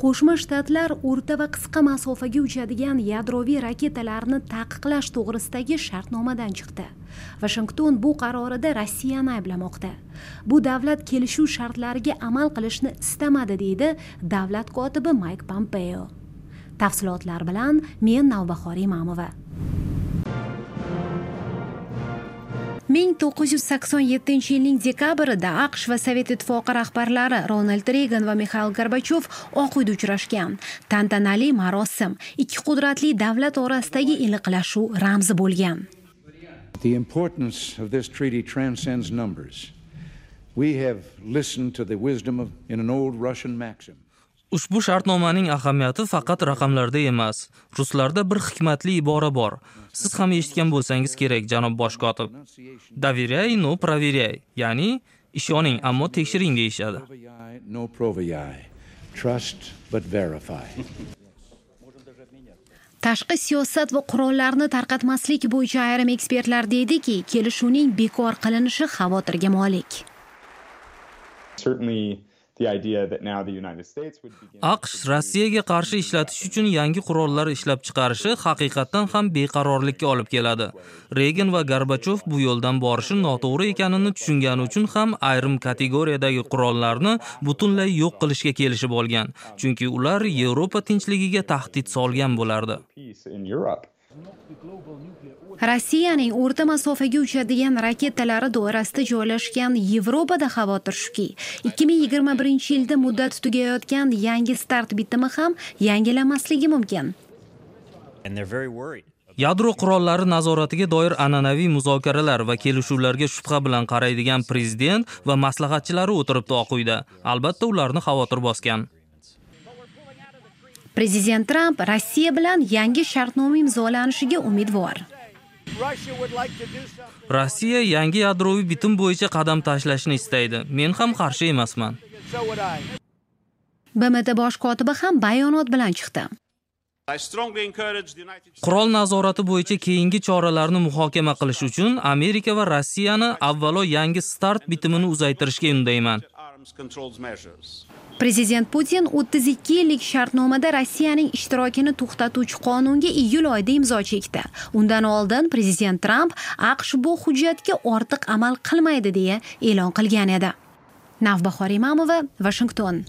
qo'shma shtatlar o'rta va qisqa masofaga uchadigan yadroviy raketalarni taqiqlash to'g'risidagi shartnomadan chiqdi. Vashington bu qarorida rossiyani ayblamoqda. Bu davlat kelishuv shartlariga amal qilishni istamadi deydi davlat kotibi mayk pompeo. Tafsilotlar bilan men navbahor imamova ming to'qqiz yuz sakson yettinchi yilning dekabrida aqsh va sovet ittifoqi rahbarlari ronald regan va mixail gorbachev oq uyda uchrashgan tantanali marosim ikki qudratli davlat orasidagi iliqlashuv ramzi bo'lgan The importance of this treaty transcends numbers. We have listened to the wisdom of in an old Russian maxim. Ushbu shartnomaning ahamiyati faqat raqamlarda emas. Ruslarda bir hikmatli ibora bor. Siz ham eshitgan bo'lsangiz kerak, janob bosh kotib. Доверяй, но проверяй. Ya'ni ishoning, ammo tekshiring deyishadi. No. Trust but verify. tashqi siyosat va qurollarni tarqatmaslik bo'yicha ayrim ekspertlar deydiki kelishuvning bekor qilinishi xavotirga molik AQSh Rossiyaga qarshi ishlatish uchun yangi qurollar ishlab chiqarishi haqiqatdan ham beqarorlikka olib keladi. Regan va Gorbachov bu yo'ldan borishi noto'g'ri ekanini tushungani uchun ham ayrim kategoriyadagi qurollarni butunlay yo'q qilishga kelishib olgan, chunki ular Yevropa tinchligiga tahdid solgan bo'lardi. Rossiyaning o'rta masofaga uchadigan raketalari doirasida joylashgan yevropada xavotir shuki 2021 yilda muddati tugayotgan yangi start bitimi ham yangilanmasligi mumkin. Yadro qurollari nazoratiga doir an'anaviy muzokaralar va kelishuvlarga shubha bilan qaraydigan prezident va maslahatchilari o'tiribdi Oq uyda. Albatta ularni xavotir bosgan. Prezident tramp rossiya bilan yangi shartnoma imzolanishiga umidvor Rossiya yangi yadroviy bitim bo'yicha qadam tashlashni istaydi. Men ham qarshi emasman. bmt bosh kotibi ham bayonot bilan chiqdi Qurol nazorati bo'yicha keyingi choralarni muhokama qilish uchun Amerika va Rossiyani avvalo yangi start bitimini uzaytirishga undayman. Prezident putin 32 yillik shartnomada rossiyaning ishtirokini to'xtatuvchi qonunga iyul oyida imzo chekdi. Undan oldin prezident tramp aqsh bu hujjatga ortiq amal qilmaydi deya e'lon qilgan edi. Navbahor imamova vashington